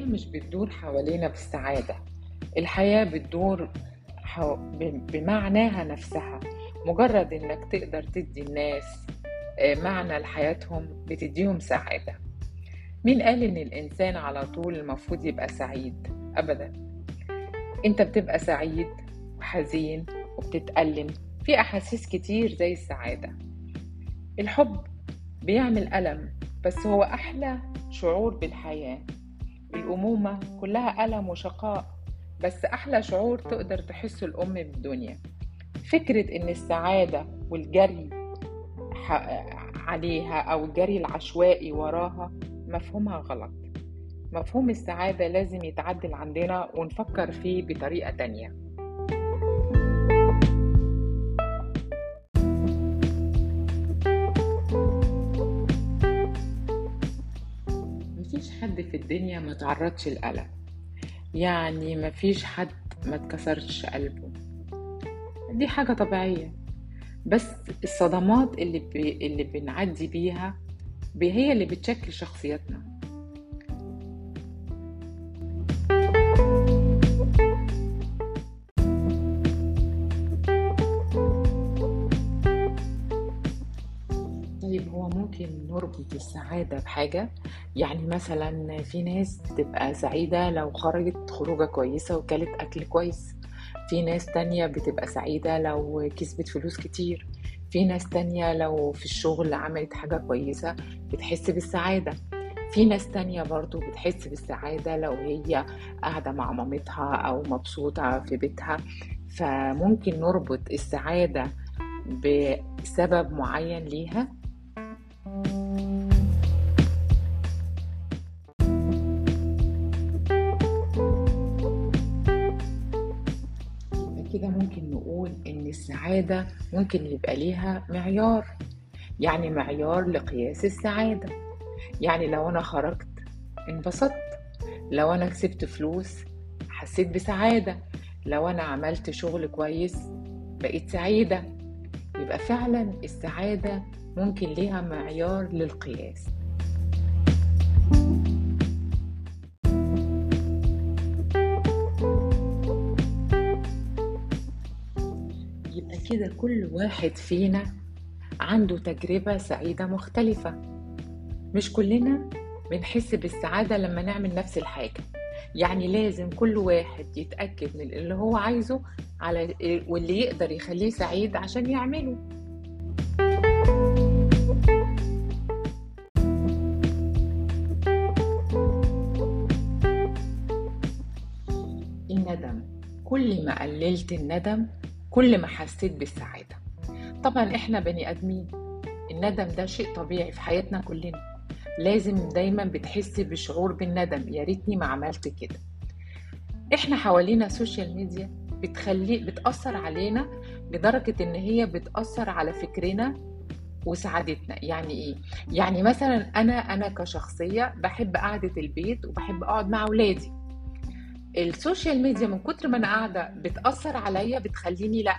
الحياة مش بتدور حوالينا بالسعادة. الحياة بتدور حو... بمعناها نفسها. مجرد إنك تقدر تدي الناس آه، معنى لحياتهم بتديهم سعادة. مين قال إن الإنسان على طول المفروض يبقى سعيد؟ ابدا. أنت بتبقى سعيد وحزين وبتتألم. في أحاسيس كتير زي السعادة. الحب بيعمل ألم بس هو أحلى شعور بالحياة. الأمومة كلها ألم وشقاء بس أحلى شعور تقدر تحسه الأم بالدنيا فكرة إن السعادة والجري عليها أو الجري العشوائي وراها مفهومها غلط. مفهوم السعادة لازم يتعدل عندنا ونفكر فيه بطريقة تانية. مفيش حد في الدنيا ما تعرضش الألم يعني مفيش حد ما اتكسرش قلبه. دي حاجة طبيعية. بس الصدمات اللي ب... اللي بنعدي بيها هي اللي بتشكل شخصيتنا ممكن نربط السعادة بحاجة. يعني مثلا في ناس بتبقى سعيدة لو خرجت خروجة كويسة وكلت أكل كويس. في ناس تانية بتبقى سعيدة لو كسبت فلوس كتير. في ناس تانية لو في الشغل عملت حاجة كويسة بتحس بالسعادة. في ناس تانية برضو بتحس بالسعادة لو هي قاعدة مع مامتها أو مبسوطة في بيتها. فممكن نربط السعادة بسبب معين ليها كده ممكن نقول إن السعادة ممكن يبقى ليها معيار يعني معيار لقياس السعادة. يعني لو أنا خرجت انبسطت لو أنا كسبت فلوس حسيت بسعادة لو أنا عملت شغل كويس بقيت سعيدة. يبقى فعلا السعادة ممكن ليها معيار للقياس. يبقى كده كل واحد فينا عنده تجربة سعيدة مختلفة. مش كلنا بنحس بالسعادة لما نعمل نفس الحاجة. يعني لازم كل واحد يتأكد من اللي هو عايزه على واللي يقدر يخليه سعيد عشان يعمله. الندم. كل ما قللت الندم كل ما حسيت بالسعادة. طبعا إحنا بني آدمين. الندم ده شيء طبيعي في حياتنا كلنا. لازم دايما بتحسي بشعور بالندم يا ريتني ما عملت كده. إحنا حوالينا social media بتخلي بتأثر علينا لدرجة إن هي بتأثر على فكرنا وسعادتنا. يعني إيه؟ يعني مثلا أنا أنا كشخصية بحب قعدة البيت وبحب أقعد مع أولادي. ال social media من كتر ما أنا قاعدة بتأثر عليا بتخليني لأ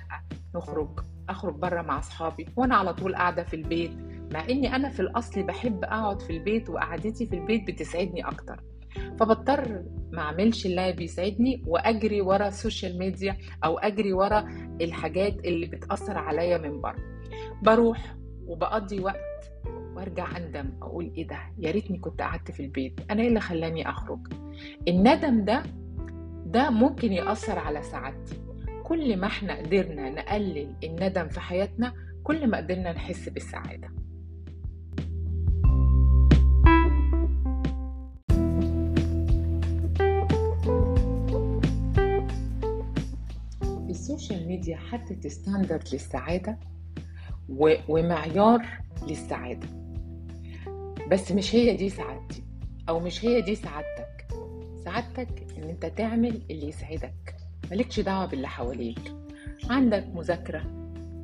نخرج أخرج بره مع أصحابي وأنا على طول قاعدة في البيت. مع إني أنا في الأصل بحب أقعد في البيت وقعدتي في البيت بتسعدني أكتر. فبضطر ما أعملش اللي بيسعدني وأجري ورا ال social media أو أجري ورا الحاجات اللي بتأثر عليا من بره. بروح وبقضي وقت وأرجع أندم أقول إيه ده؟ يا ريتني كنت قعدت في البيت. أنا إيه اللي خلاني أخرج؟ الندم ده ده ممكن يأثر على سعادتي. كل ما إحنا قدرنا نقلل الندم في حياتنا كل ما قدرنا نحس بالسعادة. ميديا حطت standard للسعادة ومعيار للسعادة. بس مش هي دي سعادتي أو مش هي دي سعادتك. سعادتك إن أنت تعمل اللي يسعدك. مالكش دعوة باللي حواليك. عندك مذاكرة.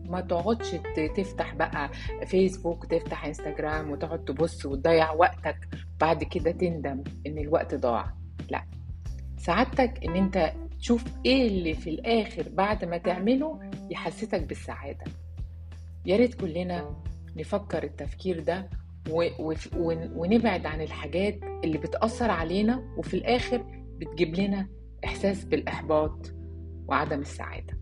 ما تقعدش تفتح بقى فيسبوك تفتح إنستجرام وتقعد تبص وتضيع وقتك. بعد كده تندم إن الوقت ضاع. لا. سعادتك إن أنت تشوف إيه اللي في الآخر بعد ما تعمله يحسسك بالسعادة. يا ريت كلنا نفكر التفكير ده ونبعد عن الحاجات اللي بتأثر علينا وفي الآخر بتجيب لنا إحساس بالإحباط وعدم السعادة.